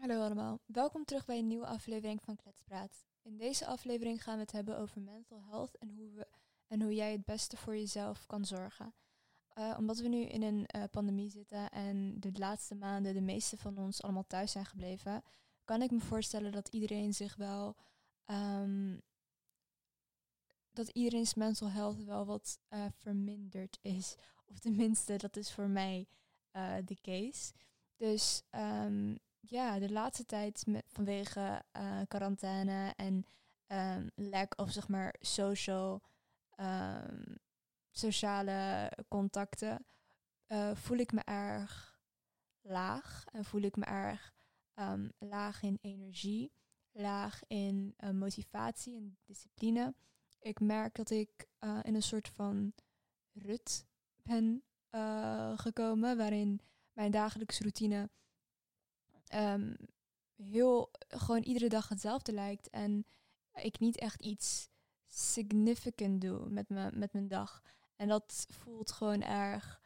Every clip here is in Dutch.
Hallo allemaal, welkom terug bij een nieuwe aflevering van Kletspraat. In deze aflevering gaan we het hebben over mental health en hoe, we, en hoe jij het beste voor jezelf kan zorgen. Uh, omdat we nu in een uh, pandemie zitten en de laatste maanden de meeste van ons allemaal thuis zijn gebleven, kan ik me voorstellen dat iedereen zich wel. Um, dat iedereen's mental health wel wat uh, verminderd is. Of tenminste, dat is voor mij de case. Dus um, ja, de laatste tijd vanwege uh, quarantaine en um, lack of zeg maar social, um, sociale contacten, uh, voel ik me erg laag en voel ik me erg um, laag in energie, laag in uh, motivatie en discipline. Ik merk dat ik in een soort van rut ben gekomen, waarin mijn dagelijkse routine um, heel gewoon iedere dag hetzelfde lijkt. En ik niet echt iets significant doe met, me, met mijn dag. En dat voelt gewoon erg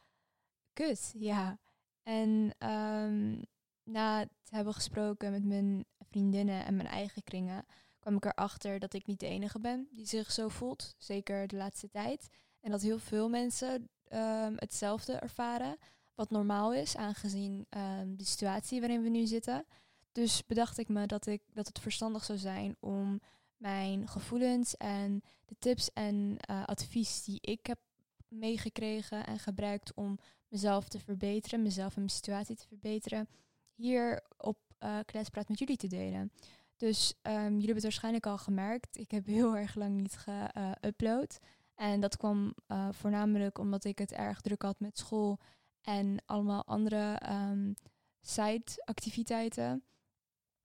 kut, ja. En um, na het hebben gesproken met mijn vriendinnen en mijn eigen kringen, kwam ik erachter dat ik niet de enige ben die zich zo voelt. Zeker de laatste tijd. En dat heel veel mensen um, hetzelfde ervaren. Wat normaal is, aangezien um, de situatie waarin we nu zitten. Dus bedacht ik me dat, ik, dat het verstandig zou zijn om mijn gevoelens en de tips en uh, advies die ik heb meegekregen en gebruikt om mezelf te verbeteren, mezelf en mijn situatie te verbeteren, hier op uh, met jullie te delen. Dus um, jullie hebben het waarschijnlijk al gemerkt. Ik heb heel erg lang niet geüpload. en dat kwam voornamelijk omdat ik het erg druk had met school en allemaal andere um, side-activiteiten.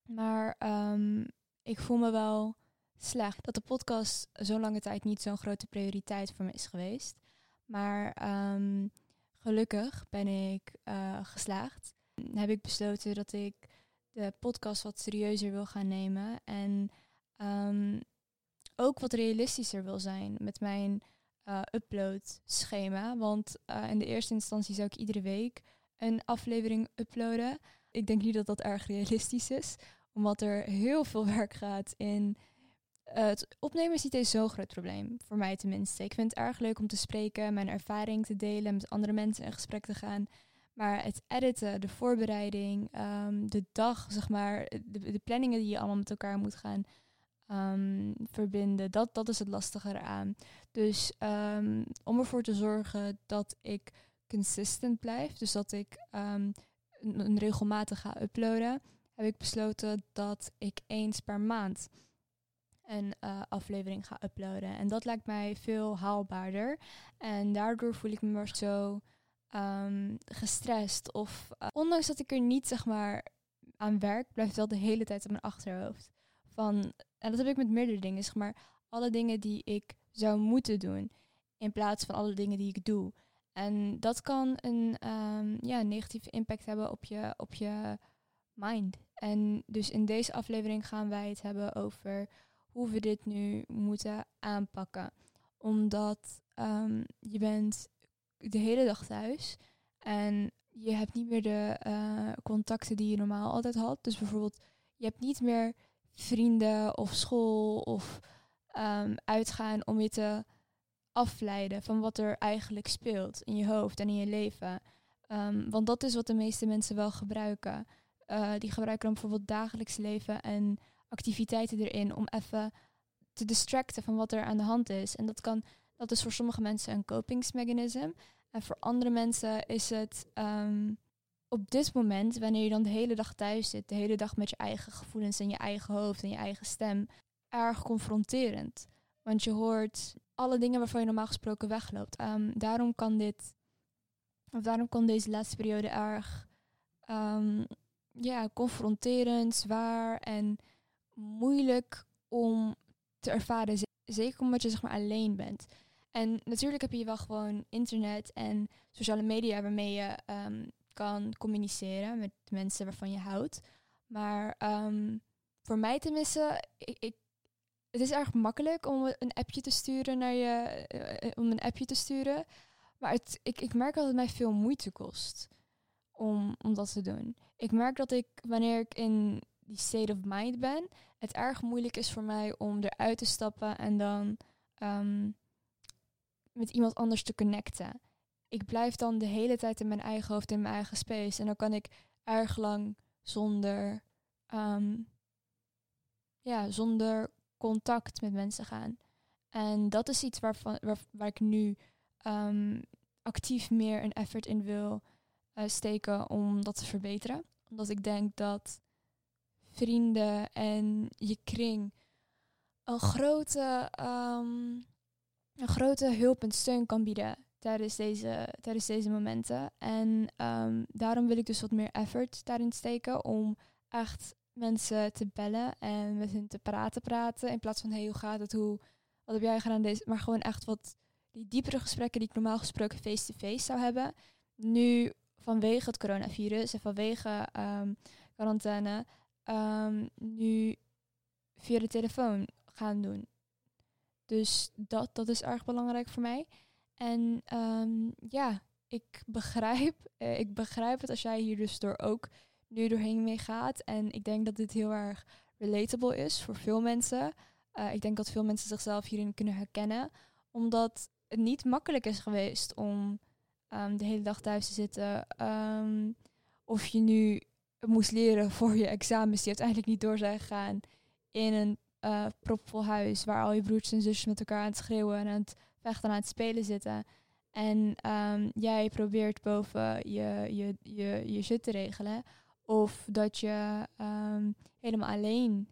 Maar um, ik voel me wel slecht dat de podcast zo lange tijd niet zo'n grote prioriteit voor me is geweest. Maar um, gelukkig ben ik uh, geslaagd. Heb ik besloten dat ik de podcast wat serieuzer wil gaan nemen. En ook wat realistischer wil zijn met mijn uh, upload schema. Want uh, in de eerste instantie zou ik iedere week een aflevering uploaden. Ik denk niet dat dat erg realistisch is, omdat er heel veel werk gaat in. Uh, het opnemen is niet eens zo'n groot probleem, voor mij tenminste. Ik vind het erg leuk om te spreken, mijn ervaring te delen, met andere mensen in gesprek te gaan. Maar het editen, de voorbereiding, um, de dag, zeg maar, de, planningen die je allemaal met elkaar moet gaan um, verbinden. Dat, dat is het lastige eraan. Dus um, om ervoor te zorgen dat ik consistent blijf, dus dat ik um, een, regelmatig ga uploaden, heb ik besloten dat ik eens per maand een uh, aflevering ga uploaden. En dat lijkt mij veel haalbaarder. En daardoor voel ik me zo um, gestrest. Of uh, ondanks dat ik er niet zeg maar aan werk, blijft wel de hele tijd in mijn achterhoofd. Van en dat heb ik met meerdere dingen. Zeg maar alle dingen die ik zou moeten doen. In plaats van alle dingen die ik doe. En dat kan een um, ja, negatieve impact hebben op je, op je mind. En dus in deze aflevering gaan wij het hebben over hoe we dit nu moeten aanpakken. Omdat um, je bent de hele dag thuis en je hebt niet meer de uh, contacten die je normaal altijd had. Dus bijvoorbeeld, je hebt niet meer vrienden of school of um, uitgaan om je te afleiden van wat er eigenlijk speelt in je hoofd en in je leven. Um, want dat is wat de meeste mensen wel gebruiken. Uh, die gebruiken dan bijvoorbeeld dagelijks leven en activiteiten erin om even te distracten van wat er aan de hand is. En dat kan, dat is voor sommige mensen een kopingsmechanisme. En voor andere mensen is het um, op dit moment, wanneer je dan de hele dag thuis zit, de hele dag met je eigen gevoelens en je eigen hoofd en je eigen stem, erg confronterend. Want je hoort alle dingen waarvan je normaal gesproken wegloopt. Um, daarom kan dit, of daarom kan deze laatste periode erg um, ja, confronterend, zwaar en moeilijk om te ervaren. Zeker omdat je zeg maar alleen bent. En natuurlijk heb je wel gewoon internet en sociale media waarmee je um, kan communiceren met mensen waarvan je houdt. Maar voor mij tenminste, ik, ik, het is erg makkelijk om een appje te sturen naar je, uh, om een appje te sturen. Maar het, ik, ik merk dat het mij veel moeite kost om, om dat te doen. Ik merk dat ik, wanneer ik in die state of mind ben, het erg moeilijk is voor mij om eruit te stappen en dan ehm, met iemand anders te connecten. Ik blijf dan de hele tijd in mijn eigen hoofd, in mijn eigen space. En dan kan ik erg lang zonder, ehm, ja, zonder contact met mensen gaan. En dat is iets waarvan, waar, waar ik nu um, actief meer een effort in wil uh, steken om dat te verbeteren. Omdat ik denk dat vrienden en je kring een grote, um, een grote hulp en steun kan bieden tijdens deze, tijdens deze momenten. En um, daarom wil ik dus wat meer effort daarin steken om echt mensen te bellen en met hen te praten praten. In plaats van, hey, hoe gaat het? Hoe, wat heb jij gedaan deze? Maar gewoon echt wat die diepere gesprekken die ik normaal gesproken face-to-face zou hebben. Nu vanwege het coronavirus en vanwege um, quarantaine um, nu via de telefoon gaan doen. Dus dat, dat is erg belangrijk voor mij. En um, ja, ik begrijp, uh, ik begrijp het als jij hier dus door ook nu doorheen mee gaat. En ik denk dat dit heel erg relatable is voor veel mensen. Uh, ik denk dat veel mensen zichzelf hierin kunnen herkennen. Omdat het niet makkelijk is geweest om um, de hele dag thuis te zitten. Um, of je nu moest leren voor je examens die uiteindelijk niet door zijn gegaan. In een uh, propvol huis waar al je broers en zusjes met elkaar aan het schreeuwen en aan het vechten en aan het spelen zitten. En um, jij probeert boven je, je, je, je shit te regelen. Of dat je um, helemaal alleen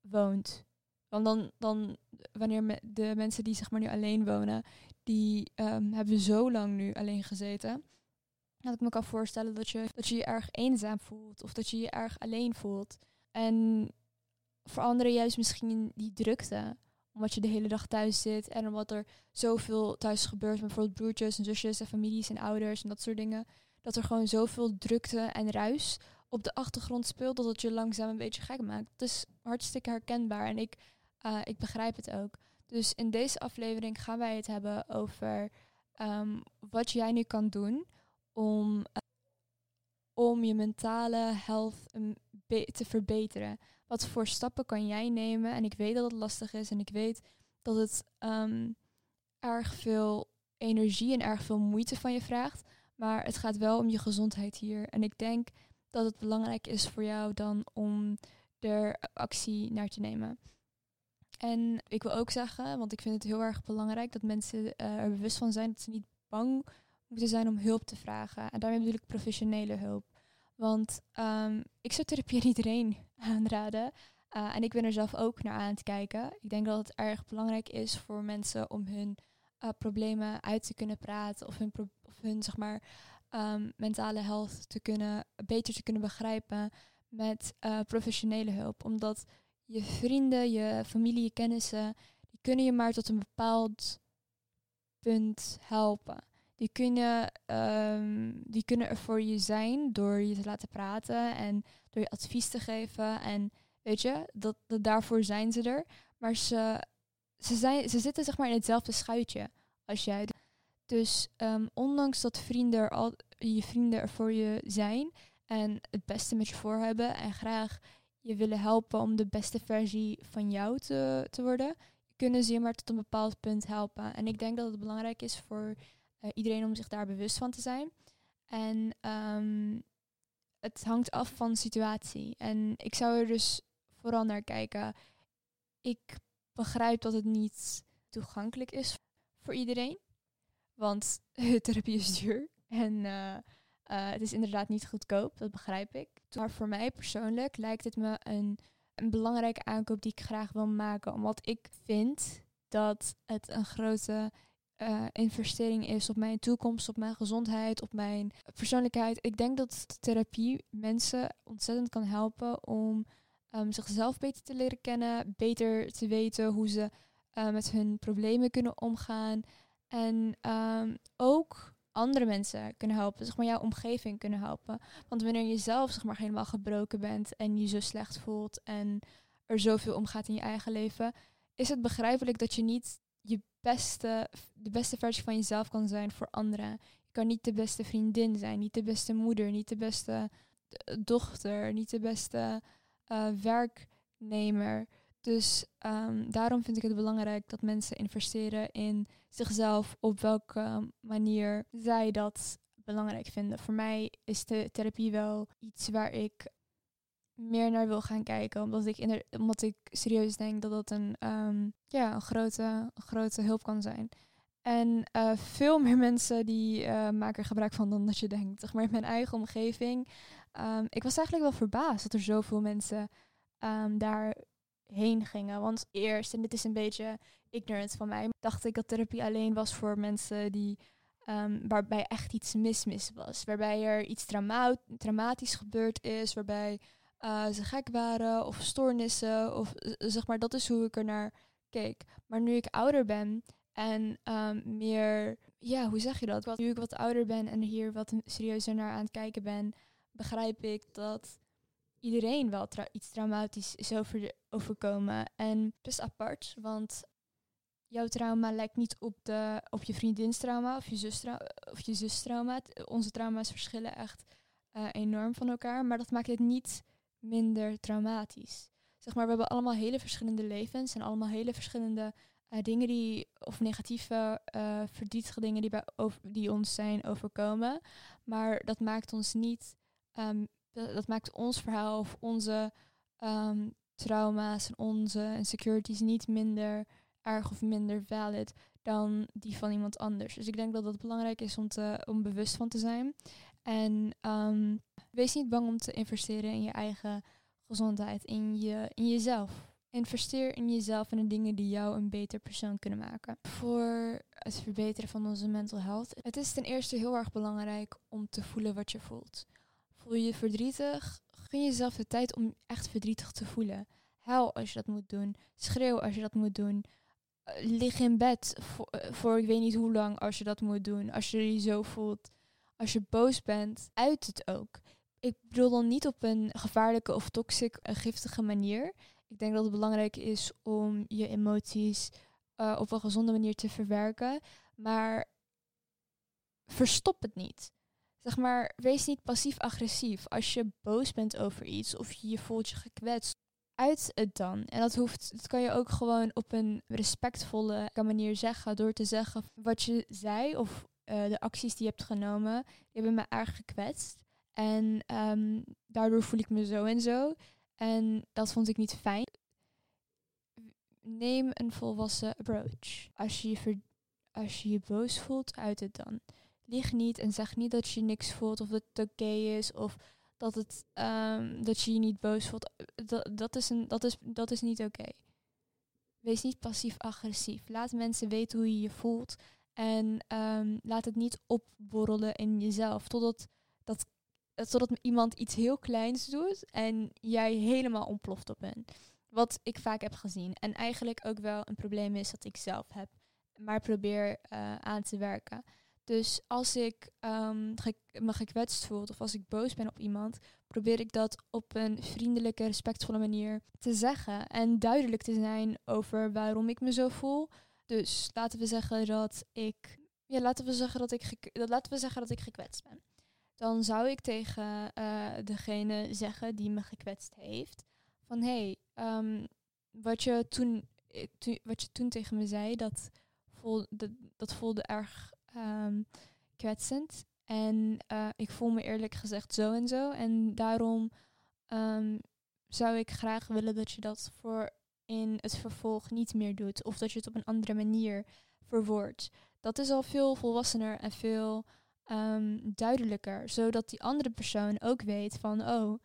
woont. Want dan, dan wanneer de mensen die zeg maar nu alleen wonen, die um, hebben zo lang nu alleen gezeten. Dat ik me kan voorstellen dat je, dat je je erg eenzaam voelt. Of dat je je erg alleen voelt. En voor anderen juist misschien die drukte. Omdat je de hele dag thuis zit. En omdat er zoveel thuis gebeurt. Bijvoorbeeld broertjes en zusjes en families en ouders en dat soort dingen. Dat er gewoon zoveel drukte en ruis op de achtergrond speelt. Dat het je langzaam een beetje gek maakt. Het is hartstikke herkenbaar. En ik, uh, ik begrijp het ook. Dus in deze aflevering gaan wij het hebben over um, wat jij nu kan doen om, uh, om je mentale health um, te verbeteren. Wat voor stappen kan jij nemen? En ik weet dat het lastig is en ik weet dat het um, erg veel energie en erg veel moeite van je vraagt. Maar het gaat wel om je gezondheid hier. En ik denk dat het belangrijk is voor jou dan om er actie naar te nemen. En ik wil ook zeggen, want ik vind het heel erg belangrijk dat mensen uh, er bewust van zijn dat ze niet bang moeten zijn om hulp te vragen. En daarmee bedoel ik professionele hulp. Want um, ik zou therapie iedereen aanraden. Uh, en ik ben er zelf ook naar aan het kijken. Ik denk dat het erg belangrijk is voor mensen om hun uh, problemen uit te kunnen praten of hun, of hun zeg maar, um, mentale health te kunnen, beter te kunnen begrijpen met uh, professionele hulp. Omdat je vrienden, je familie, je kennissen, die kunnen je maar tot een bepaald punt helpen. Die kunnen, um, die kunnen er voor je zijn door je te laten praten en door je advies te geven. En weet je, dat, dat daarvoor zijn ze er. Maar ze, ze, zijn, ze zitten zeg maar in hetzelfde schuitje als jij. Dus um, ondanks dat vrienden al, je vrienden er voor je zijn en het beste met je voor hebben en graag je willen helpen om de beste versie van jou te, te worden, kunnen ze je maar tot een bepaald punt helpen. En ik denk dat het belangrijk is voor uh, iedereen om zich daar bewust van te zijn. En um, het hangt af van de situatie. En ik zou er dus vooral naar kijken. Ik begrijp dat het niet toegankelijk is voor iedereen. Want therapie is duur. En uh, uh, het is inderdaad niet goedkoop, dat begrijp ik. Maar voor mij persoonlijk lijkt het me een, een belangrijke aankoop die ik graag wil maken. Omdat ik vind dat het een grote uh, investering is op mijn toekomst, op mijn gezondheid, op mijn persoonlijkheid. Ik denk dat therapie mensen ontzettend kan helpen om um, zichzelf beter te leren kennen, beter te weten hoe ze met hun problemen kunnen omgaan. En um, ook andere mensen kunnen helpen, zeg maar jouw omgeving kunnen helpen. Want wanneer je zelf zeg maar helemaal gebroken bent en je zo slecht voelt en er zoveel omgaat in je eigen leven, is het begrijpelijk dat je niet je beste, de beste versie van jezelf kan zijn voor anderen. Je kan niet de beste vriendin zijn, niet de beste moeder, niet de beste eh, dochter, niet de beste uh, werknemer. Dus um, daarom vind ik het belangrijk dat mensen investeren in zichzelf op welke manier zij dat belangrijk vinden. Voor mij is de therapie wel iets waar ik meer naar wil gaan kijken. Omdat ik, in omdat ik serieus denk dat dat een, um, ja, een, grote, grote hulp kan zijn. En uh, veel meer mensen die uh, maken er gebruik van dan dat je denkt. Zeg maar in mijn eigen omgeving. Um, ik was eigenlijk wel verbaasd dat er zoveel mensen um, daarheen gingen. Want eerst, en dit is een beetje ignorant van mij, dacht ik dat therapie alleen was voor mensen die Um, waarbij echt iets mis, mis was. Waarbij er iets trauma traumatisch gebeurd is, waarbij uh, ze gek waren of stoornissen. Of zeg maar, dat is hoe ik er naar keek. Maar nu ik ouder ben en um, meer, ja, hoe zeg je dat? Nu ik wat ouder ben en hier wat serieuzer naar aan het kijken ben, begrijp ik dat iedereen wel iets traumatisch is over overkomen. En best apart, want jouw trauma lijkt niet op, de, op je vriendinstrauma of je, zustra of je zustrauma. Onze trauma's verschillen echt uh, enorm van elkaar, maar dat maakt het niet minder traumatisch. Zeg maar, we hebben allemaal hele verschillende levens en allemaal hele verschillende uh, dingen die, of negatieve, uh, verdrietige dingen die, bij over, die ons zijn overkomen. Maar dat maakt ons niet, um, dat, maakt ons verhaal of onze um, trauma's en onze insecurities niet minder erg of minder valid dan die van iemand anders. Dus ik denk dat dat belangrijk is om, te, om bewust van te zijn. En um, wees niet bang om te investeren in je eigen gezondheid, in, je, in jezelf. Investeer in jezelf en de dingen die jou een beter persoon kunnen maken. Voor het verbeteren van onze mental health. Het is ten eerste heel erg belangrijk om te voelen wat je voelt. Voel je je verdrietig? Gun jezelf de tijd om echt verdrietig te voelen. Huil als je dat moet doen. Schreeuw als je dat moet doen. Eh, lig in bed voor, eh, voor ik weet niet hoe lang als je dat moet doen. Als je je zo voelt. Als je boos bent, uit het ook. Ik bedoel dan niet op een gevaarlijke of toxic, uh, giftige manier. Ik denk dat het belangrijk is om je emoties op een gezonde manier te verwerken. Maar verstop het niet. Zeg maar, wees niet passief-agressief. Als je boos bent over iets of je, voelt je gekwetst, uit het dan. En dat hoeft, dat kan je ook gewoon op een respectvolle manier zeggen. Door te zeggen wat je zei of uh, de acties die je hebt genomen, die hebben me erg gekwetst. En um, daardoor voel ik me zo en zo. En dat vond ik niet fijn. Neem een volwassen approach. Als je, als je, je boos voelt, uit het dan. Lieg niet en zeg niet dat je niks voelt of dat het oké is of dat, het, um, dat je je niet boos voelt. Dat, dat, is, een, dat, is, dat is niet oké. Wees niet passief-agressief. Laat mensen weten hoe je je voelt. En um, laat het niet opborrelen in jezelf. Totdat, dat, totdat iemand iets heel kleins doet en jij helemaal ontploft op hen. Wat ik vaak heb gezien. En eigenlijk ook wel een probleem is dat ik zelf heb. Maar probeer uh, aan te werken. Dus als ik um, me gekwetst voel of als ik boos ben op iemand, probeer ik dat op een vriendelijke, respectvolle manier te zeggen. En duidelijk te zijn over waarom ik me zo voel. Dus laten we zeggen dat ik. Ja, laten we zeggen dat ik, dat, laten we zeggen dat ik gekwetst ben. Dan zou ik tegen uh, degene zeggen die me gekwetst heeft. Van hé, hey, um, wat, je toen, wat je toen tegen me zei, dat, dat voelde erg um, kwetsend. En uh, ik voel me eerlijk gezegd zo en zo. En daarom um, zou ik graag willen dat je dat voor in het vervolg niet meer doet. Of dat je het op een andere manier verwoordt. Dat is al veel volwassener en veel um, duidelijker. Zodat die andere persoon ook weet van, oh,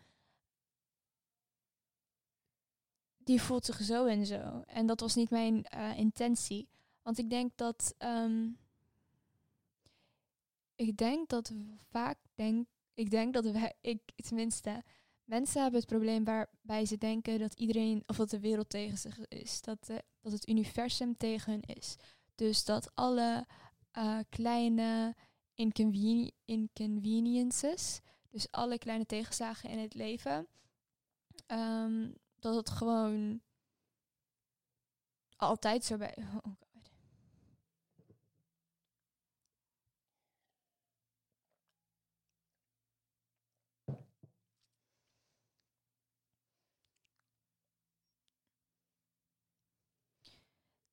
die voelt zich zo en zo. En dat was niet mijn uh, intentie. Want ik denk dat ik denk dat we vaak denk, ik denk dat wij, ik tenminste, mensen hebben het probleem waarbij ze denken dat iedereen, of dat de wereld tegen zich is, dat, de, dat het universum tegen hun is. Dus dat alle uh, kleine inconveni inconveniences, dus alle kleine tegenslagen in het leven, um, dat het gewoon altijd zo bij.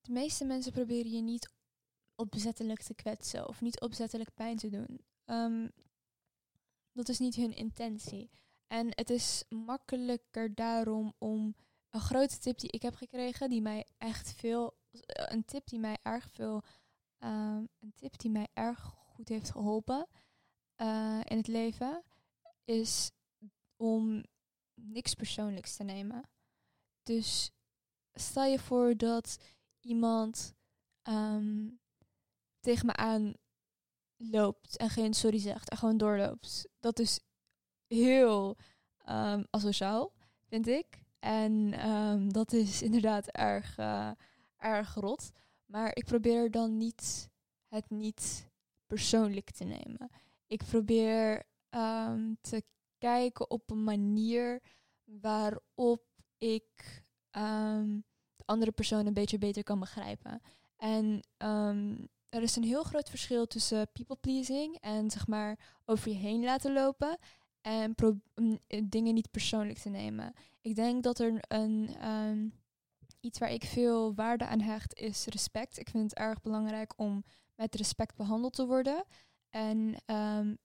De meeste mensen proberen je niet opzettelijk te kwetsen of niet opzettelijk pijn te doen. Ehm, dat is niet hun intentie. En het is makkelijker daarom om een grote tip die ik heb gekregen, die mij echt veel, een tip die mij erg veel, ehm, een tip die mij erg goed heeft geholpen uh, in het leven, is om niks persoonlijks te nemen. Dus stel je voor dat iemand um, tegen me aan loopt en geen sorry zegt en gewoon doorloopt. Dat is heel um, asociaal, vind ik. En um, dat is inderdaad erg, uh, erg rot. Maar ik probeer dan niet het niet persoonlijk te nemen. Ik probeer te kijken op een manier waarop ik andere persoon een beetje beter kan begrijpen. En um, er is een heel groot verschil tussen people pleasing en zeg maar over je heen laten lopen en mm, dingen niet persoonlijk te nemen. Ik denk dat er een um, iets waar ik veel waarde aan hecht is respect. Ik vind het erg belangrijk om met respect behandeld te worden. En um,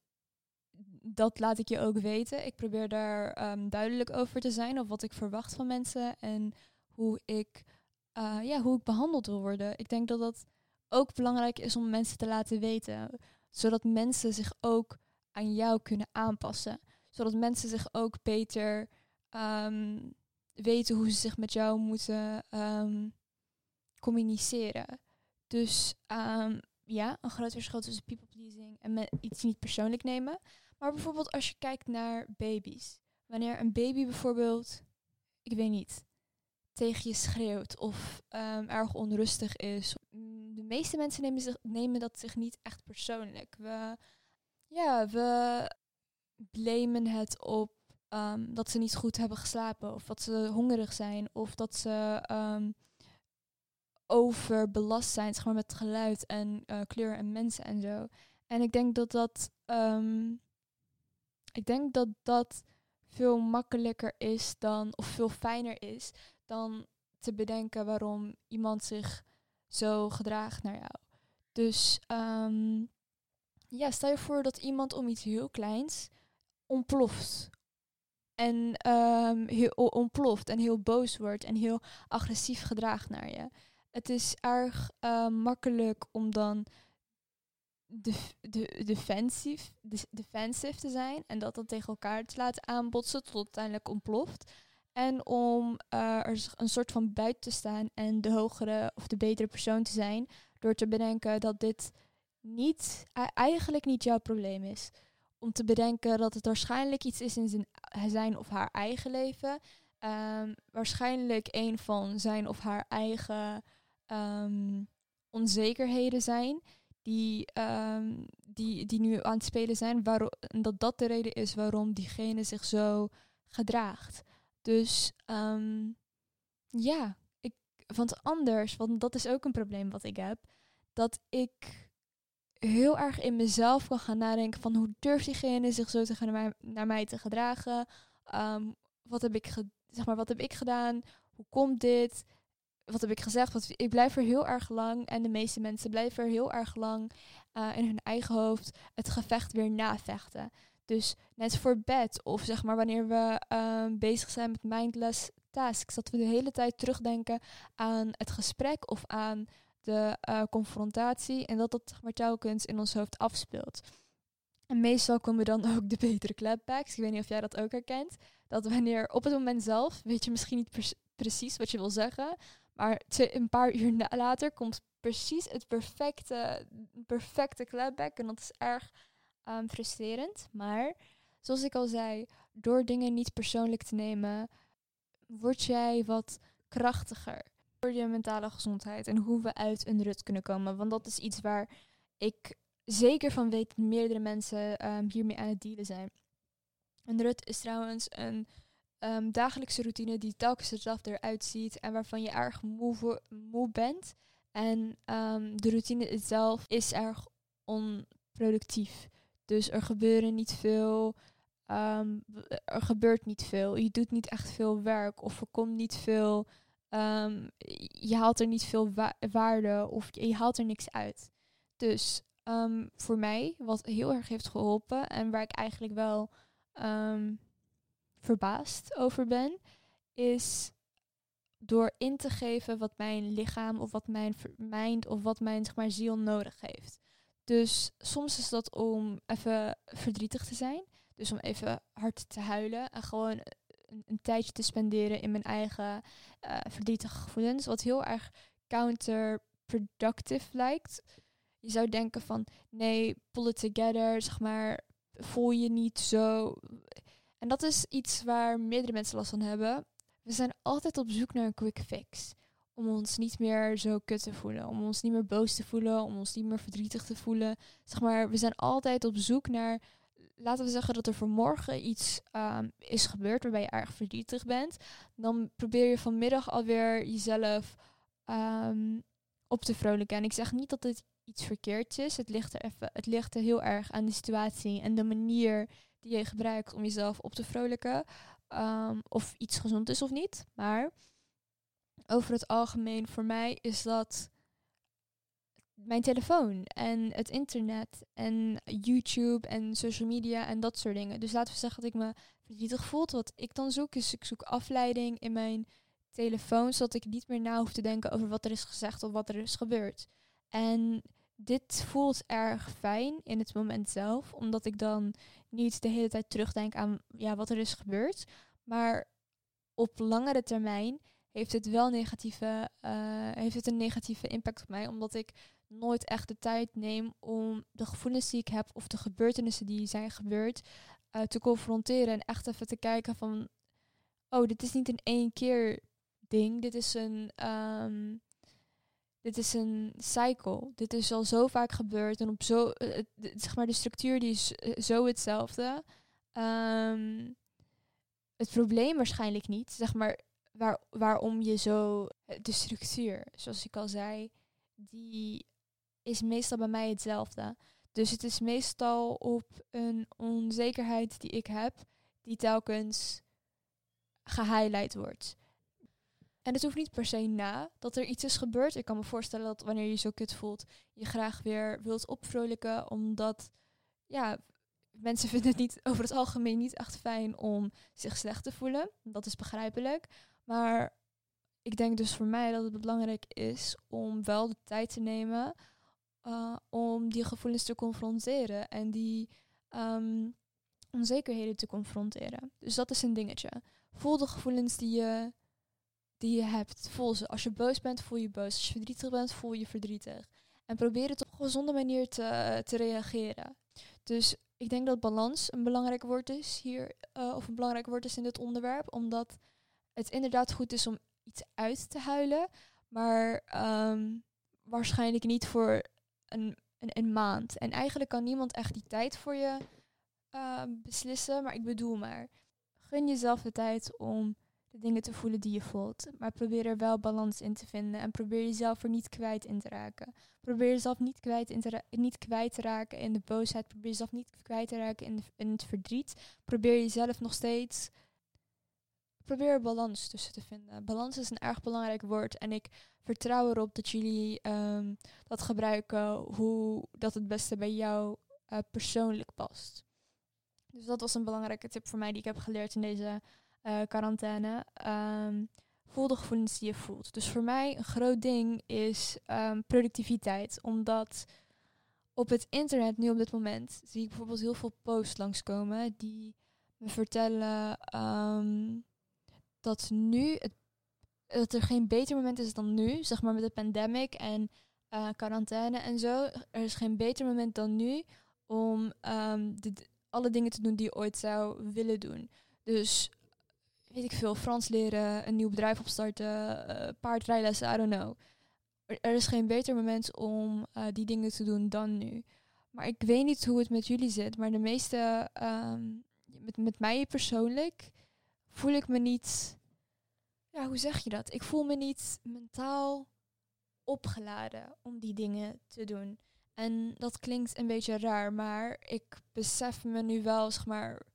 dat laat ik je ook weten. Ik probeer daar duidelijk over te zijn of wat ik verwacht van mensen en hoe ik, uh, ja, hoe ik behandeld wil worden. Ik denk dat dat ook belangrijk is om mensen te laten weten, zodat mensen zich ook aan jou kunnen aanpassen. Zodat mensen zich ook beter um, weten hoe ze zich met jou moeten um, communiceren. Dus um, ja, een groot verschil tussen people pleasing en iets niet persoonlijk nemen. Maar bijvoorbeeld als je kijkt naar baby's. Wanneer een baby bijvoorbeeld, ik weet niet, tegen je schreeuwt of um, erg onrustig is. De meeste mensen nemen, zich, nemen dat zich niet echt persoonlijk. We, ja, we blamen het op um, dat ze niet goed hebben geslapen of dat ze hongerig zijn of dat ze um, overbelast zijn zeg met geluid en uh, kleur en mensen en zo. En ik denk dat dat, ik denk dat dat veel makkelijker is dan, of veel fijner is dan te bedenken waarom iemand zich zo gedraagt naar jou. Dus um, ja, stel je voor dat iemand om iets heel kleins ontploft. En um, heel ontploft en heel boos wordt en heel agressief gedraagt naar je. Het is erg uh, makkelijk om dan de, de, defensief, de, defensive te zijn en dat dan tegen elkaar te laten aanbotsen tot uiteindelijk ontploft. En om uh, er een soort van buiten te staan en de hogere of de betere persoon te zijn. Door te bedenken dat dit niet, eigenlijk niet jouw probleem is. Om te bedenken dat het waarschijnlijk iets is in zijn, zijn of haar eigen leven. Um, waarschijnlijk een van zijn of haar eigen um, onzekerheden zijn. Die, um, die, die nu aan het spelen zijn. Waarom, dat dat de reden is waarom diegene zich zo gedraagt. Dus um, ja, ik, want anders, want dat is ook een probleem wat ik heb, dat ik heel erg in mezelf kan gaan nadenken van hoe durft diegene zich zo te gaan naar, mij, te gedragen? Um, wat heb ik zeg maar, wat heb ik gedaan? Hoe komt dit? Wat heb ik gezegd? Wat, ik blijf er heel erg lang en de meeste mensen blijven er heel erg lang uh, in hun eigen hoofd het gevecht weer navechten. Dus net voor bed of zeg maar wanneer we um, bezig zijn met mindless tasks, dat we de hele tijd terugdenken aan het gesprek of aan de uh, confrontatie en dat dat zeg maar telkens in ons hoofd afspeelt. En meestal komen dan ook de betere clapbacks. Ik weet niet of jij dat ook herkent. Dat wanneer op het moment zelf, weet je misschien niet precies wat je wil zeggen, maar een paar uur later komt precies het perfecte, perfecte clapback en dat is erg um, frustrerend. Maar zoals ik al zei, door dingen niet persoonlijk te nemen, word jij wat krachtiger voor je mentale gezondheid en hoe we uit een rut kunnen komen. Want dat is iets waar ik zeker van weet dat meerdere mensen um, hiermee aan het dealen zijn. Een rut is trouwens een um, dagelijkse routine die telkens hetzelfde eruit ziet en waarvan je erg moe, moe bent. En de routine zelf is erg onproductief. Dus er gebeuren niet veel. Um, er gebeurt niet veel. Je doet niet echt veel werk of er komt niet veel ehm, je haalt er niet veel waarde of je, haalt er niks uit. Dus um, voor mij, wat heel erg heeft geholpen en waar ik eigenlijk wel verbaasd over ben, is door in te geven wat mijn lichaam of wat mijn mind of wat mijn zeg maar, ziel nodig heeft. Dus soms is dat om even verdrietig te zijn. Dus om even hard te huilen en gewoon een, een tijdje te spenderen in mijn eigen uh, verdrietige gevoelens. Wat heel erg counterproductive lijkt. Je zou denken van nee, pull it together, zeg maar, voel je niet zo. En dat is iets waar meerdere mensen last van hebben. We zijn altijd op zoek naar een quick fix. Om ons niet meer zo kut te voelen. Om ons niet meer boos te voelen. Om ons niet meer verdrietig te voelen. Zeg maar, we zijn altijd op zoek naar. Laten we zeggen dat er vanmorgen iets um, is gebeurd waarbij je erg verdrietig bent. Dan probeer je vanmiddag alweer jezelf um, op te vrolijken. En ik zeg niet dat dit iets verkeerds is. Het ligt er, even, het ligt er heel erg aan de situatie en de manier die je gebruikt om jezelf op te vrolijken. Um, of iets gezond is of niet. Maar over het algemeen voor mij is dat mijn telefoon en het internet en YouTube en social media en dat soort dingen. Dus laten we zeggen dat ik me verdrietig voel. Wat ik dan zoek is ik zoek afleiding in mijn telefoon, zodat ik niet meer na hoef te denken over wat er is gezegd of wat er is gebeurd. En dit voelt erg fijn in het moment zelf, omdat ik dan niet de hele tijd terugdenk aan ja, wat er is gebeurd. Maar op langere termijn heeft het wel negatieve, uh, heeft het een negatieve impact op mij, omdat ik nooit echt de tijd neem om de gevoelens die ik heb of de gebeurtenissen die zijn gebeurd uh, te confronteren en echt even te kijken van, oh, dit is niet een één keer ding, dit is een, um, dit is een cycle. Dit is al zo vaak gebeurd en op zo, uh, zeg maar, de structuur die is zo hetzelfde. Um, het probleem waarschijnlijk niet, zeg maar, waar, waarom je zo, de structuur, zoals ik al zei, die is meestal bij mij hetzelfde. Dus het is meestal op een onzekerheid die ik heb, die telkens gehighlight wordt. En het hoeft niet per se na dat er iets is gebeurd. Ik kan me voorstellen dat wanneer je je zo kut voelt, je graag weer wilt opvrolijken, omdat ja, mensen vinden het niet over het algemeen niet echt fijn om zich slecht te voelen. Dat is begrijpelijk. Maar ik denk dus voor mij dat het belangrijk is om wel de tijd te nemen uh, om die gevoelens te confronteren en die um, onzekerheden te confronteren. Dus dat is een dingetje. Voel de gevoelens die je, die je hebt. Voel ze. Als je boos bent, voel je boos. Als je verdrietig bent, voel je verdrietig. En probeer het op een gezonde manier te, te reageren. Dus ik denk dat balans een belangrijk woord is hier, uh, of een belangrijk woord is in dit onderwerp, omdat het inderdaad goed is om iets uit te huilen, maar um, waarschijnlijk niet voor een, een, maand. En eigenlijk kan niemand echt die tijd voor je uh, beslissen, maar ik bedoel maar, gun jezelf de tijd om de dingen te voelen die je voelt. Maar probeer er wel balans in te vinden en probeer jezelf er niet kwijt in te raken. Probeer jezelf niet kwijt, in te niet kwijt te raken in de boosheid. Probeer jezelf niet kwijt te raken in, in het verdriet. Probeer jezelf nog steeds. Probeer er balans tussen te vinden. Balans is een erg belangrijk woord en ik vertrouw erop dat jullie um, dat gebruiken hoe dat het beste bij jou uh, persoonlijk past. Dus dat was een belangrijke tip voor mij die ik heb geleerd in deze uh, quarantaine. Um, voel de gevoelens die je voelt. Dus voor mij een groot ding is um, productiviteit. Omdat op het internet nu op dit moment zie ik bijvoorbeeld heel veel posts langskomen die me vertellen dat nu het, dat er geen beter moment is dan nu, zeg maar met de pandemic en uh, quarantaine en zo. Er is geen beter moment dan nu om de, alle dingen te doen die je ooit zou willen doen. Dus weet ik veel, Frans leren, een nieuw bedrijf opstarten, uh, paardrijlessen, I don't know. Er, is geen beter moment om uh, die dingen te doen dan nu. Maar ik weet niet hoe het met jullie zit, maar de meeste, um, met, met mij persoonlijk, voel ik me niet, ja, hoe zeg je dat? Ik voel me niet mentaal opgeladen om die dingen te doen. En dat klinkt een beetje raar, maar ik besef me nu wel, zeg maar,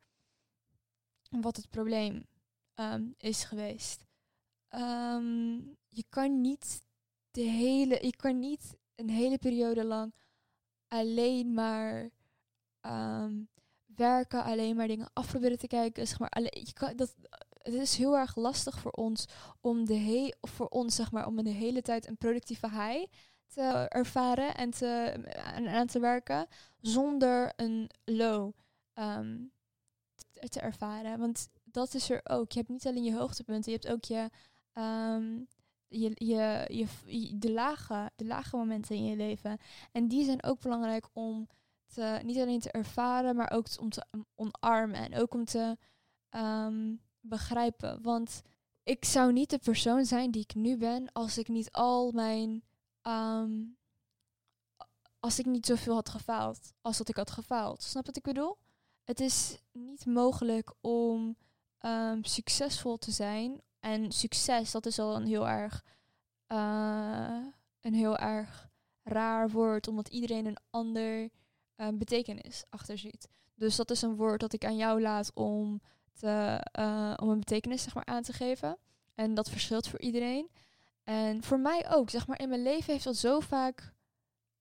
wat het probleem um, is geweest. ehm, je kan niet de hele, je kan niet een hele periode lang alleen maar ehm, werken, alleen maar dingen af proberen te kijken. Zeg maar, alleen, je kan, dat, het is heel erg lastig voor ons om de he voor ons, zeg maar, om de hele tijd een productieve high te ervaren en te, aan, te werken zonder een low ehm, te, ervaren. Want dat is er ook. Je hebt niet alleen je hoogtepunten, je hebt ook je, um, je, je, je, de, lage, de lage momenten in je leven. En die zijn ook belangrijk om te, niet alleen te ervaren, maar ook om te omarmen. En ook om te um, begrijpen. Want ik zou niet de persoon zijn die ik nu ben als ik niet al mijn. Um, als ik niet zoveel had gefaald als dat ik had gefaald. Snap wat ik bedoel? Het is niet mogelijk om um, succesvol te zijn. En succes, dat is al een heel erg. Uh, een heel erg raar woord, omdat iedereen een ander uh, betekenis achter ziet. Dus dat is een woord dat ik aan jou laat om te, uh, om een betekenis zeg maar, aan te geven. En dat verschilt voor iedereen. En voor mij ook, zeg maar, in mijn leven heeft dat zo vaak,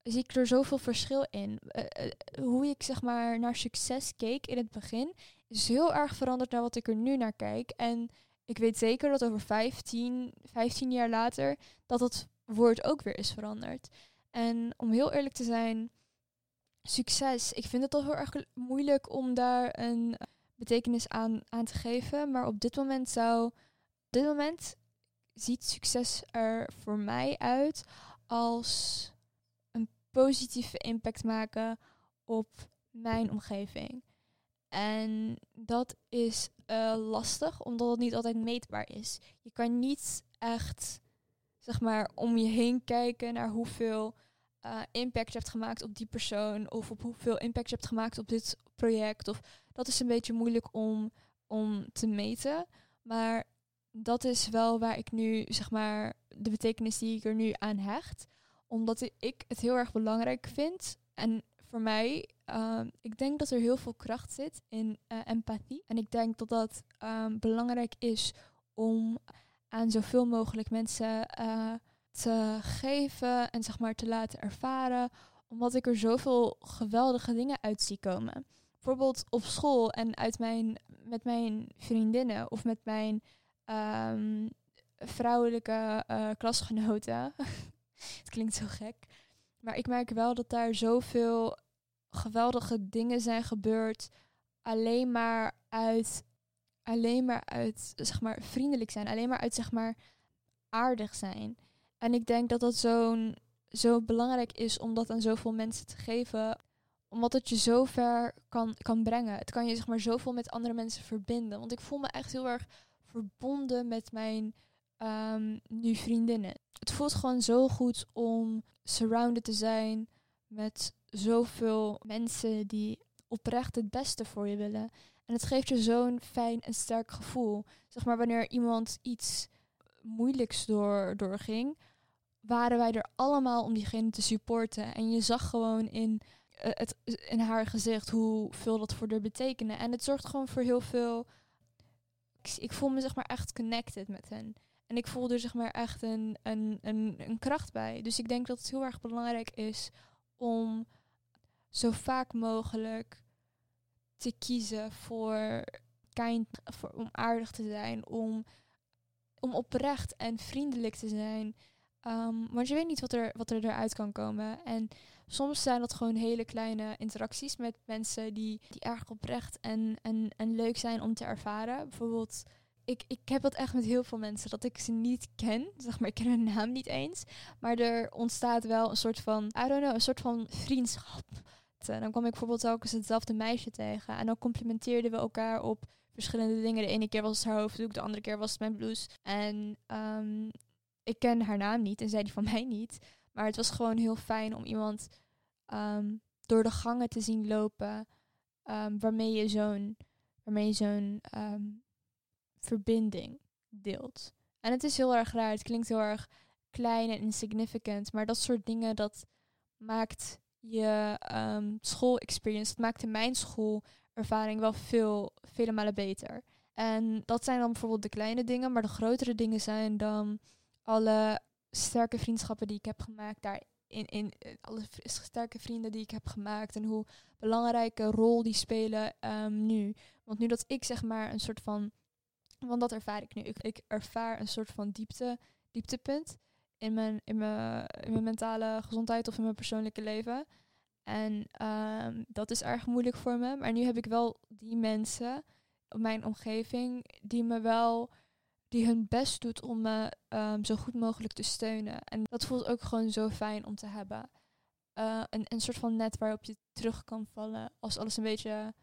zie ik er zoveel verschil in. Uh, uh, hoe ik zeg maar naar succes keek in het begin, is heel erg veranderd naar wat ik er nu naar kijk. En ik weet zeker dat over 15, 15 jaar later, dat dat woord ook weer is veranderd. En om heel eerlijk te zijn, succes, ik vind het al heel erg moeilijk om daar een betekenis aan, aan te geven. Maar op dit moment zou. Op dit moment ziet succes er voor mij uit als een positieve impact maken op mijn omgeving. En dat is uh, lastig, omdat het niet altijd meetbaar is. Je kan niet echt, zeg maar, om je heen kijken naar hoeveel uh, impact hebt gemaakt op die persoon. Of op hoeveel impact je hebt gemaakt op dit project. Of dat is een beetje moeilijk om, om te meten. Maar dat is wel waar ik nu, zeg maar, de betekenis die ik er nu aan hecht. Omdat ik het heel erg belangrijk vind. En voor mij, um, ik denk dat er heel veel kracht zit in uh, empathie. En ik denk dat dat um, belangrijk is om aan zoveel mogelijk mensen uh, te geven en zeg maar te laten ervaren. Omdat ik er zoveel geweldige dingen uit zie komen bijvoorbeeld op school en uit mijn, met mijn vriendinnen of met mijn um, vrouwelijke uh, klasgenoten. het klinkt zo gek. Maar ik merk wel dat daar zoveel geweldige dingen zijn gebeurd. Alleen maar uit, alleen maar uit, zeg maar, vriendelijk zijn. Alleen maar uit, zeg maar, aardig zijn. En ik denk dat dat zo'n zo belangrijk is om dat aan zoveel mensen te geven omdat het je zo ver kan, kan brengen. Het kan je zeg maar zoveel met andere mensen verbinden. Want ik voel me echt heel erg verbonden met mijn um, nu vriendinnen. Het voelt gewoon zo goed om surrounded te zijn met zoveel mensen die oprecht het beste voor je willen. En het geeft je zo'n fijn en sterk gevoel. Zeg maar wanneer iemand iets moeilijks door, doorging, waren wij er allemaal om diegene te supporten. En je zag gewoon in uh, het, in haar gezicht hoeveel dat voor haar betekende. En het zorgt gewoon voor heel veel. Ik, ik, voel me zeg maar echt connected met hen. En ik voel er zeg maar echt een, een, een, een kracht bij. Dus ik denk dat het heel erg belangrijk is om zo vaak mogelijk te kiezen voor kind, voor, om aardig te zijn, om, om oprecht en vriendelijk te zijn. Um, want je weet niet wat er, wat er eruit kan komen. En soms zijn dat gewoon hele kleine interacties met mensen die, die erg oprecht en, en, en leuk zijn om te ervaren. Bijvoorbeeld, ik, ik heb dat echt met heel veel mensen, dat ik ze niet ken. Zeg maar, ik ken hun naam niet eens. Maar er ontstaat wel een soort van, I don't know, een soort van vriendschap. En dan kwam ik bijvoorbeeld eens hetzelfde meisje tegen. En dan complimenteerden we elkaar op verschillende dingen. De ene keer was het haar hoofddoek, de andere keer was het mijn blouse. En um, ik ken haar naam niet en zij die van mij niet. Maar het was gewoon heel fijn om iemand um, door de gangen te zien lopen. Um, waarmee je zo'n waarmee zo'n um, verbinding deelt. En het is heel erg raar. Het klinkt heel erg klein en insignificant. Maar dat soort dingen, dat maakt je um, school-experience, maakte mijn schoolervaring wel veel, vele malen beter. En dat zijn dan bijvoorbeeld de kleine dingen, maar de grotere dingen zijn dan alle sterke vriendschappen die ik heb gemaakt daar in, in eh, alle sterke vrienden die ik heb gemaakt en hoe belangrijke rol die spelen um, nu. Want nu dat ik zeg maar een soort van, want dat ervaar ik nu. Ik, ik ervaar een soort van diepte, dieptepunt in mijn, in, mijn, in mijn mentale gezondheid of in mijn persoonlijke leven. En um, dat is erg moeilijk voor me. Maar nu heb ik wel die mensen op mijn omgeving die me wel die hun best doet om me um, zo goed mogelijk te steunen. En dat voelt ook gewoon zo fijn om te hebben. Uh, een, een soort van net waarop je terug kan vallen als alles een beetje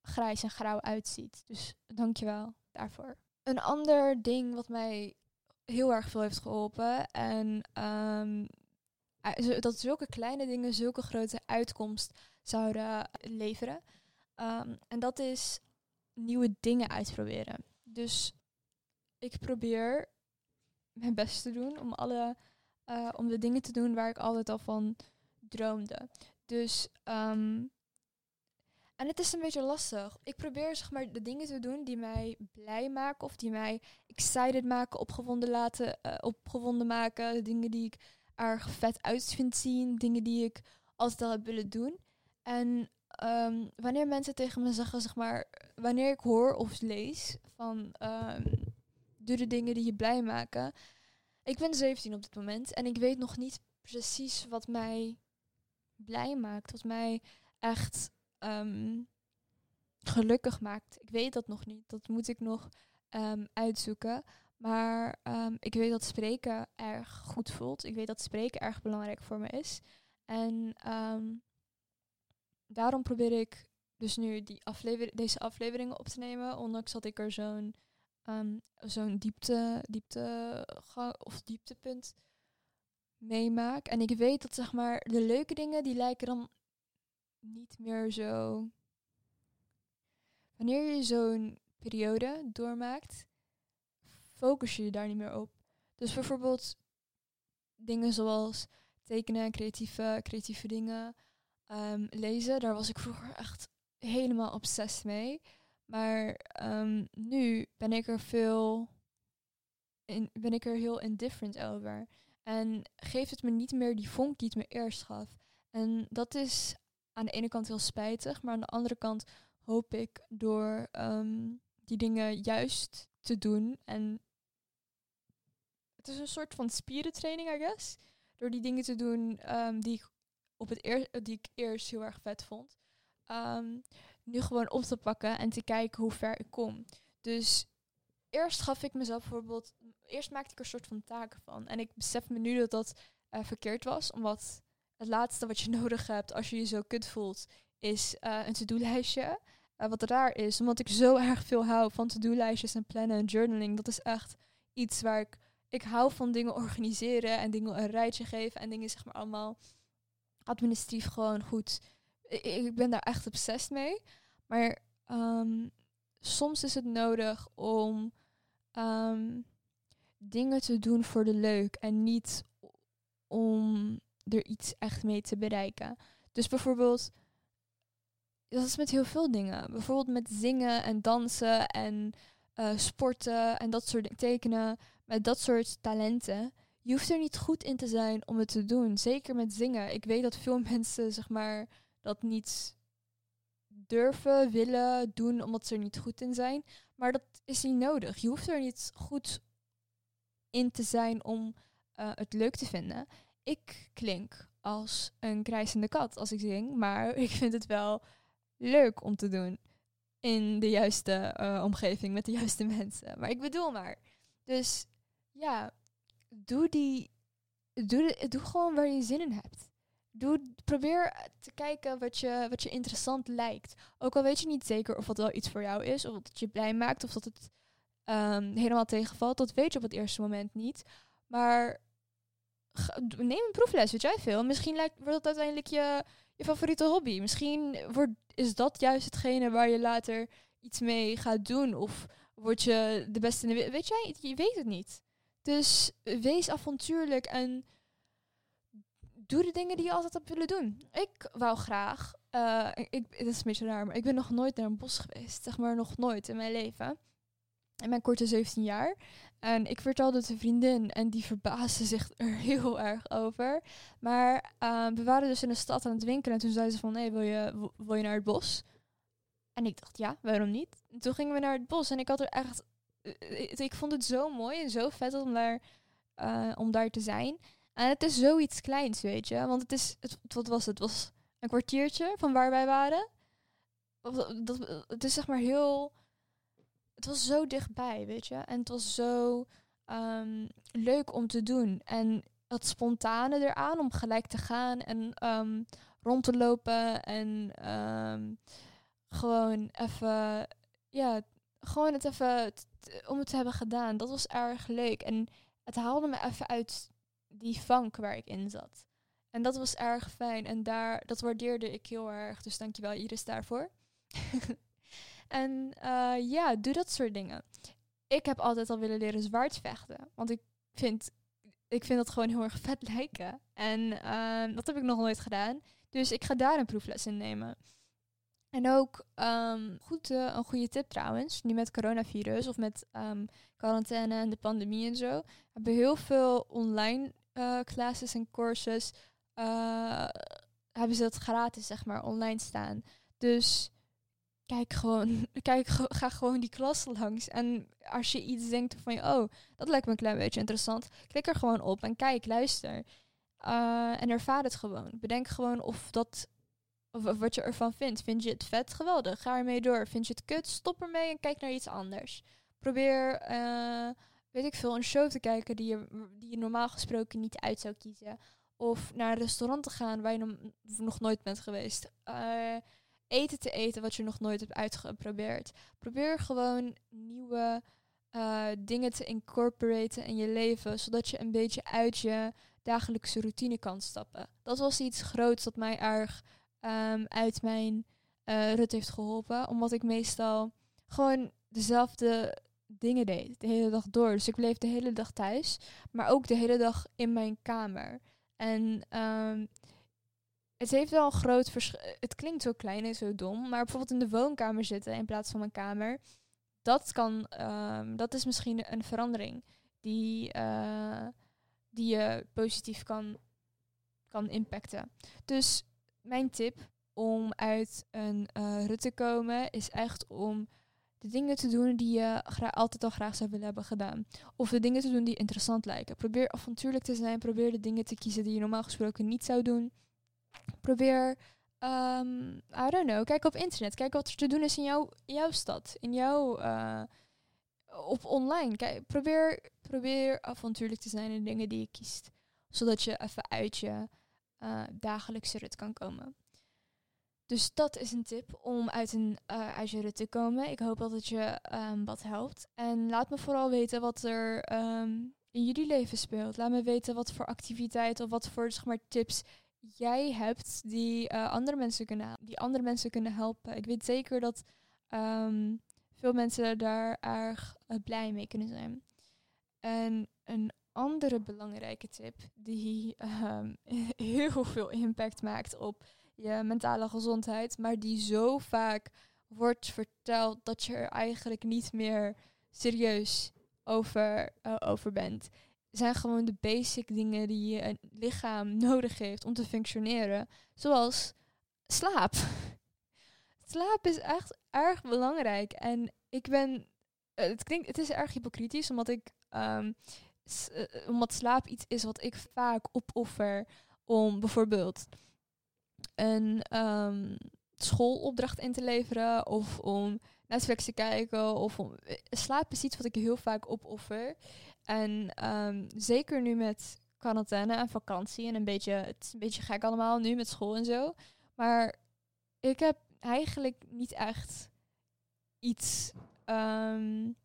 grijs en grauw uitziet. Dus dankjewel daarvoor. Een ander ding wat mij heel erg veel heeft geholpen en um, dat zulke kleine dingen zulke grote uitkomst zouden leveren. Um, en dat is nieuwe dingen uitproberen. Dus ik probeer mijn best te doen om, alle, uh, om de dingen te doen waar ik altijd al van droomde. Dus, um, en het is een beetje lastig. Ik probeer zeg maar de dingen te doen die mij blij maken of die mij excited maken, opgewonden laten, uh, opgewonden maken. Dingen die ik erg vet uit vind zien, dingen die ik altijd al heb willen doen. En um, wanneer mensen tegen me zeggen, zeg maar, wanneer ik hoor of lees van um, de dingen die je blij maken. Ik ben 17 op dit moment en ik weet nog niet precies wat mij blij maakt, wat mij echt um, gelukkig maakt. Ik weet dat nog niet. Dat moet ik nog um, uitzoeken. Maar um, ik weet dat spreken erg goed voelt. Ik weet dat spreken erg belangrijk voor me is. En daarom probeer ik dus nu die aflever deze afleveringen op te nemen. Ondanks dat ik er zo'n um, zo'n diepte, diepte of dieptepunt meemaak. En ik weet dat zeg maar de leuke dingen die lijken dan niet meer zo. Wanneer je zo'n periode doormaakt, focus je je daar niet meer op. Dus bijvoorbeeld dingen zoals tekenen, creatieve, creatieve dingen, um, lezen, daar was ik vroeger echt helemaal obsessief mee. Maar um, nu ben ik er veel. Ben ik er heel indifferent over. En geeft het me niet meer die vonk die het me eerst gaf. En dat is aan de ene kant heel spijtig, maar aan de andere kant hoop ik door um, die dingen juist te doen. En het is een soort van spierentraining, I guess. Door die dingen te doen um, die, ik op het eer die ik eerst heel erg vet vond. Nu gewoon op te pakken en te kijken hoe ver ik kom. Dus eerst gaf ik mezelf bijvoorbeeld, eerst maakte ik er een soort van taken van. En ik besef me nu dat dat uh, verkeerd was, omdat het laatste wat je nodig hebt als je je zo kut voelt, is uh, een to-do-lijstje. Uh, wat raar is, omdat ik zo erg veel hou van to-do-lijstjes en plannen en journaling. Dat is echt iets waar ik, ik hou van dingen organiseren en dingen een rijtje geven en dingen zeg maar allemaal administratief gewoon goed ik ben daar echt obsessief mee. Maar um, soms is het nodig om um, dingen te doen voor de leuk en niet om er iets echt mee te bereiken. Dus bijvoorbeeld, dat is met heel veel dingen. Bijvoorbeeld met zingen en dansen en uh, sporten en dat soort tekenen. Met dat soort talenten. Je hoeft er niet goed in te zijn om het te doen. Zeker met zingen. Ik weet dat veel mensen, zeg maar, dat niet durven, willen doen omdat ze er niet goed in zijn. Maar dat is niet nodig. Je hoeft er niet goed in te zijn om uh, het leuk te vinden. Ik klink als een krijzende kat als ik zing, maar ik vind het wel leuk om te doen in de juiste uh, omgeving met de juiste mensen. Maar ik bedoel maar. Dus ja, doe die. Doe, doe gewoon waar je zin in hebt. Doe, probeer te kijken wat je, wat je interessant lijkt. Ook al weet je niet zeker of het wel iets voor jou is, of dat het je blij maakt, of dat het um, helemaal tegenvalt. Dat weet je op het eerste moment niet. Maar neem een proefles, weet jij veel. Misschien lijkt, wordt het uiteindelijk je, je favoriete hobby. Misschien wordt, is dat juist hetgene waar je later iets mee gaat doen. Of word je de beste in de. Weet jij, je weet het niet. Dus wees avontuurlijk en doe de dingen die je altijd hebt willen doen. Ik wou graag uh, ik, het is een beetje raar, maar ik ben nog nooit naar een bos geweest. Zeg maar nog nooit in mijn leven. In mijn korte 17 jaar. En ik vertelde het een vriendin en die verbaasde zich er heel erg over. Maar uh, we waren dus in de stad aan het winkelen en toen zei ze van, hé, wil, je, wil je naar het bos? En ik dacht, ja, waarom niet? En toen gingen we naar het bos en ik had er echt... Eh, ik vond het zo mooi en zo vet om daar, om daar te zijn. En het is zoiets kleins, weet je. Want het is, het, wat was het? Het was een kwartiertje van waar wij waren. Dat, het is zeg maar heel... Het was zo dichtbij, weet je. En het was zo um, leuk om te doen. En het spontane eraan om gelijk te gaan en um, rond te lopen. En um, gewoon even... Ja, gewoon het even... Om het te hebben gedaan. Dat was erg leuk. En het haalde me even uit die vank waar ik in zat. En dat was erg fijn. En daar, dat waardeerde ik heel erg. Dus dankjewel Iris daarvoor. en uh, ja, doe dat soort dingen. Ik heb altijd al willen leren zwaardvechten. Want ik vind, ik vind dat gewoon heel erg vet lijken. En uh, dat heb ik nog nooit gedaan. Dus ik ga daar een proefles in nemen. En ook um, goed, uh, een goede tip trouwens, nu met coronavirus of met um, quarantaine en de pandemie en zo, hebben heel veel online uh, classes en courses uh, hebben ze dat gratis, zeg maar, online staan. Dus kijk gewoon, kijk, ga gewoon die klas langs. En als je iets denkt van, oh, dat lijkt me een klein beetje interessant, klik er gewoon op en kijk, luister. Uh, en ervaar het gewoon. Bedenk gewoon of dat, of, wat je ervan vindt. Vind je het vet? Geweldig. Ga ermee door. Vind je het kut? Stop ermee en kijk naar iets anders. Probeer, weet ik veel, een show te kijken die je, die je normaal gesproken niet uit zou kiezen. Of naar een restaurant te gaan waar je nog nooit bent geweest. Uh, eten te eten wat je nog nooit hebt uitgeprobeerd. Probeer gewoon nieuwe uh, dingen te incorporaten in je leven, zodat je een beetje uit je dagelijkse routine kan stappen. Dat was iets groots dat mij erg um, uit mijn uh, rut heeft geholpen, omdat ik meestal gewoon dezelfde dingen deed, de hele dag door. Dus ik bleef de hele dag thuis, maar ook de hele dag in mijn kamer. En um, het heeft wel een groot verschil. Het klinkt zo klein en zo dom, maar bijvoorbeeld in de woonkamer zitten in plaats van mijn kamer, dat kan, um, dat is misschien een verandering die, uh, die je positief kan, kan impacten. Dus mijn tip om uit een uh, rut te komen is echt om de dingen te doen die je altijd al graag zou willen hebben gedaan. Of de dingen te doen die interessant lijken. Probeer avontuurlijk te zijn. Probeer de dingen te kiezen die je normaal gesproken niet zou doen. Probeer, um, I don't know, kijk op internet. Kijk wat er te doen is in jouw, stad. In jouw, uh, op online. Kijk, probeer, probeer avontuurlijk te zijn in de dingen die je kiest. Zodat je even uit je uh, dagelijkse rit kan komen. Dus dat is een tip om uit een uh, uit te komen. Ik hoop dat het je um, wat helpt. En laat me vooral weten wat er um, in jullie leven speelt. Laat me weten wat voor activiteiten of wat voor zeg maar, tips jij hebt die, uh, andere mensen kunnen, die andere mensen kunnen helpen. Ik weet zeker dat um, veel mensen daar erg uh, blij mee kunnen zijn. En een andere belangrijke tip die heel veel impact maakt op je mentale gezondheid, maar die zo vaak wordt verteld dat je er eigenlijk niet meer serieus over, uh, over bent. Zijn gewoon de basic dingen die je lichaam nodig heeft om te functioneren, zoals slaap. slaap is echt erg belangrijk en ik ben, uh, het klinkt, het is erg hypocritisch, omdat ik, um, uh, omdat slaap iets is wat ik vaak opoffer om bijvoorbeeld een um, schoolopdracht in te leveren of om Netflix te kijken of om eh, slaap is iets wat ik heel vaak opoffer. En um, zeker nu met quarantaine en vakantie en een beetje, het is een beetje gek allemaal nu met school en zo. Maar ik heb eigenlijk niet echt iets um,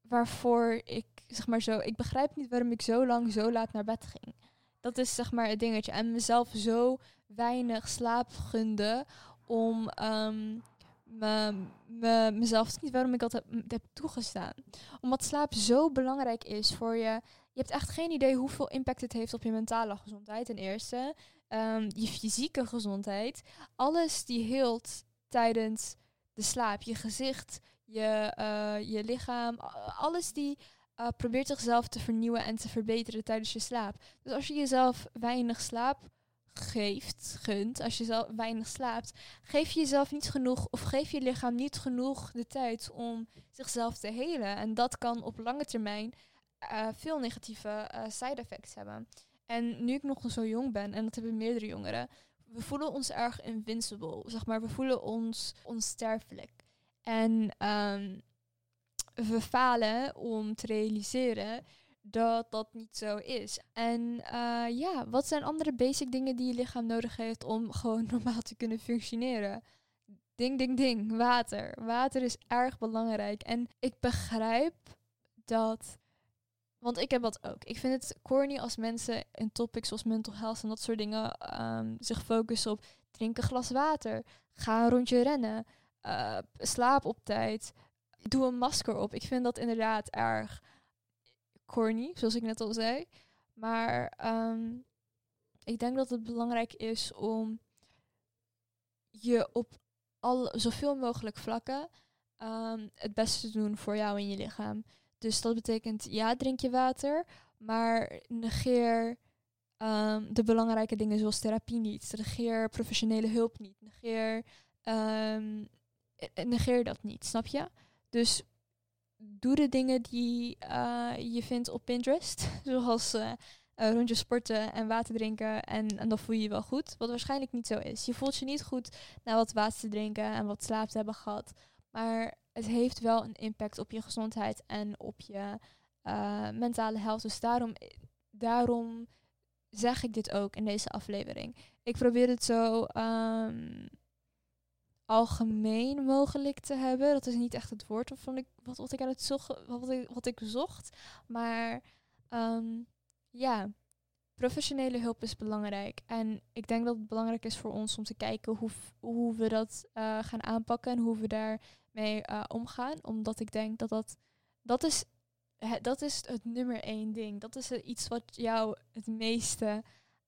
waarvoor ik zeg maar zo. Ik begrijp niet waarom ik zo lang zo laat naar bed ging. Dat is zeg maar het dingetje. En mezelf zo weinig slaap gunde om um, me, me, mezelf niet waarom ik dat heb, toegestaan. Omdat slaap zo belangrijk is voor je. Je hebt echt geen idee hoeveel impact het heeft op je mentale gezondheid ten eerste. ehm, je fysieke gezondheid. Alles die heelt tijdens de slaap. Je gezicht, je, uh, je lichaam, alles die uh, probeert zichzelf te vernieuwen en te verbeteren tijdens je slaap. Dus als je jezelf weinig slaap geeft, gunt, als je zelf weinig slaapt, geef je jezelf niet genoeg of geef je lichaam niet genoeg de tijd om zichzelf te helen. En dat kan op lange termijn uh, veel negatieve uh, side effects hebben. En nu ik nog zo jong ben, en dat hebben meerdere jongeren, we voelen ons erg invincible. Zeg maar, we voelen ons onsterfelijk. En um, we falen om te realiseren dat dat niet zo is. En uh, ja, wat zijn andere basic dingen die je lichaam nodig heeft om gewoon normaal te kunnen functioneren? Ding, ding, ding. Water. Water is erg belangrijk. En ik begrijp dat. Want ik heb dat ook. Ik vind het corny als mensen in topics zoals mental health en dat soort dingen um, zich focussen op drink een glas water, ga een rondje rennen, uh, slaap op tijd, doe een masker op. Ik vind dat inderdaad erg corny, zoals ik net al zei. Maar um, ik denk dat het belangrijk is om je op al, zoveel mogelijk vlakken um, het beste te doen voor jou en je lichaam. Dus dat betekent, ja, drink je water, maar negeer um, de belangrijke dingen zoals therapie niet. Negeer professionele hulp niet. Negeer, um, negeer dat niet, snap je? Dus doe de dingen die uh, je vindt op Pinterest. Zoals uh, uh, rondjes sporten en water drinken. En, en dan voel je je wel goed. Wat waarschijnlijk niet zo is. Je voelt je niet goed na wat water te drinken en wat slaap te hebben gehad. Maar het heeft wel een impact op je gezondheid en op je mentale health. Dus daarom, daarom zeg ik dit ook in deze aflevering. Ik probeer het zo um, algemeen mogelijk te hebben. Dat is niet echt het woord ik, wat, wat ik aan het wat ik, wat ik zocht. Maar um, ja, professionele hulp is belangrijk. En ik denk dat het belangrijk is voor ons om te kijken hoe, hoe we dat uh, gaan aanpakken en hoe we daarmee uh, omgaan. Omdat ik denk dat dat, dat is het, dat is het nummer één ding. Dat is iets wat jou het meeste,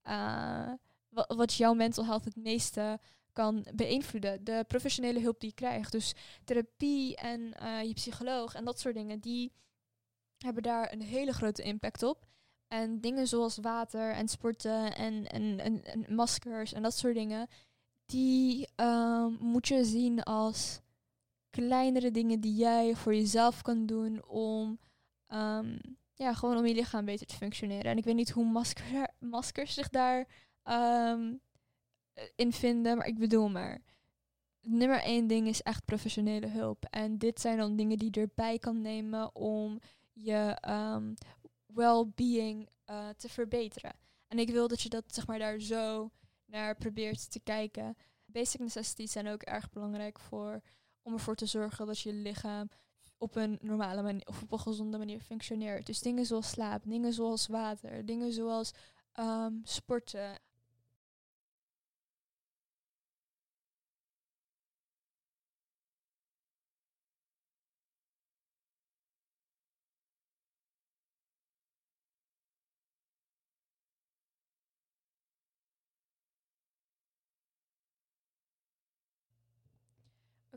uh, wat, wat jouw mental health het meeste kan beïnvloeden. De professionele hulp die je krijgt. Dus therapie en uh, je psycholoog en dat soort dingen, die hebben daar een hele grote impact op. En dingen zoals water en sporten en, en, en, maskers en dat soort dingen, die uh, moet je zien als kleinere dingen die jij voor jezelf kan doen om um, ja, gewoon om je lichaam beter te functioneren. En ik weet niet hoe masker, maskers zich daar um, in vinden, maar ik bedoel maar. Nummer één ding is echt professionele hulp. En dit zijn dan dingen die je erbij kan nemen om je um, well-being uh, te verbeteren. En ik wil dat je dat zeg maar daar zo naar probeert te kijken. Basic necessities zijn ook erg belangrijk voor om ervoor te zorgen dat je lichaam op een normale manier of op een gezonde manier functioneert. Dus dingen zoals slaap, dingen zoals water, dingen zoals um, sporten.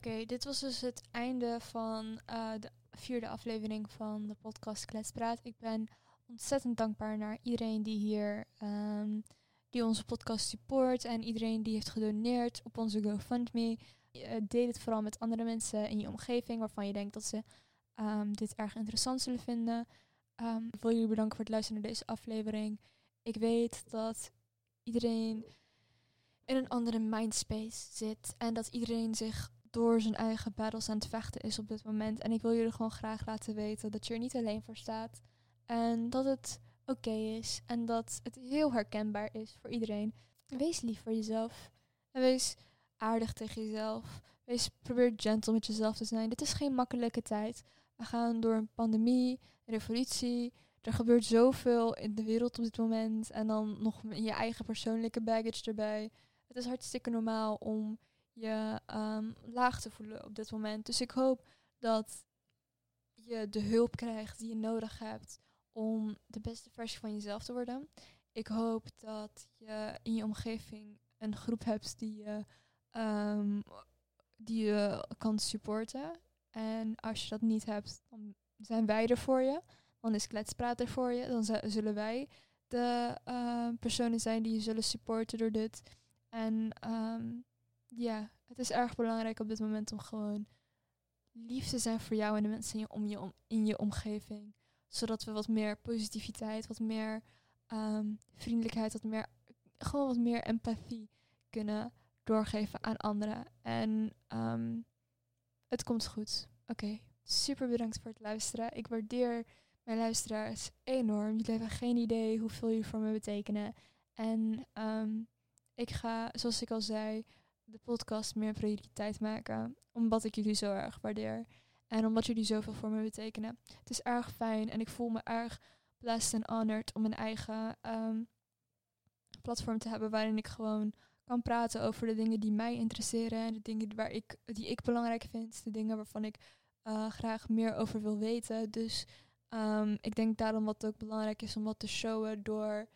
Okay, dit was dus het einde van uh, de vierde aflevering van de podcast Kletspraat. Ik ben ontzettend dankbaar naar iedereen die hier um, die onze podcast support en iedereen die heeft gedoneerd op onze GoFundMe. Uh, deel het vooral met andere mensen in je omgeving waarvan je denkt dat ze um, dit erg interessant zullen vinden. Um, ik wil jullie bedanken voor het luisteren naar deze aflevering. Ik weet dat iedereen in een andere mindspace zit en dat iedereen zich door zijn eigen battles aan het vechten is op dit moment. En ik wil jullie gewoon graag laten weten dat je er niet alleen voor staat. En dat het oké is. En dat het heel herkenbaar is voor iedereen. Wees lief voor jezelf. En wees aardig tegen jezelf. Wees, probeer gentle met jezelf te zijn. Dit is geen makkelijke tijd. We gaan door een pandemie, een revolutie. Er gebeurt zoveel in de wereld op dit moment. En dan nog je eigen persoonlijke baggage erbij. Het is hartstikke normaal om je um, laag te voelen op dit moment. Dus ik hoop dat je de hulp krijgt die je nodig hebt om de beste versie van jezelf te worden. ik hoop dat je in je omgeving een groep hebt die je, ehm, die je kan supporten. En als je dat niet hebt, dan zijn wij er voor je. Dan is Kletspraat er voor je. Dan zullen wij de ehm, personen zijn die je zullen supporten door dit. En ehm, ja, het is erg belangrijk op dit moment om gewoon lief te zijn voor jou en de mensen in je, om je, om, in je omgeving. Zodat we wat meer positiviteit, wat meer Ehm, vriendelijkheid, wat meer, gewoon wat meer empathie kunnen doorgeven aan anderen. En ehm, het komt goed. Oké, super bedankt voor het luisteren. Ik waardeer mijn luisteraars enorm. Jullie hebben geen idee hoeveel jullie voor me betekenen. En um, ik ga, zoals ik al zei, de podcast meer prioriteit maken. Omdat ik jullie zo erg waardeer. En omdat jullie zoveel voor me betekenen. Het is erg fijn en ik voel me erg blessed en honored om een eigen ehm, platform te hebben waarin ik gewoon kan praten over de dingen die mij interesseren en de dingen waar ik, die ik belangrijk vind, de dingen waarvan ik uh, graag meer over wil weten. Dus um, ik denk daarom wat ook belangrijk is om wat te showen door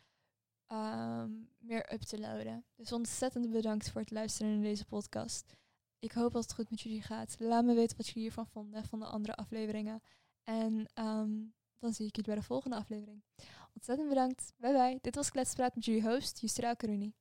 um, meer up te loaden. Dus ontzettend bedankt voor het luisteren naar deze podcast. Ik hoop dat het goed met jullie gaat. Laat me weten wat jullie hiervan vonden, van de andere afleveringen. En um, dan zie ik jullie bij de volgende aflevering. Ontzettend bedankt. Bye bye. Dit was Kletspraat met jullie host, Justra Karuni.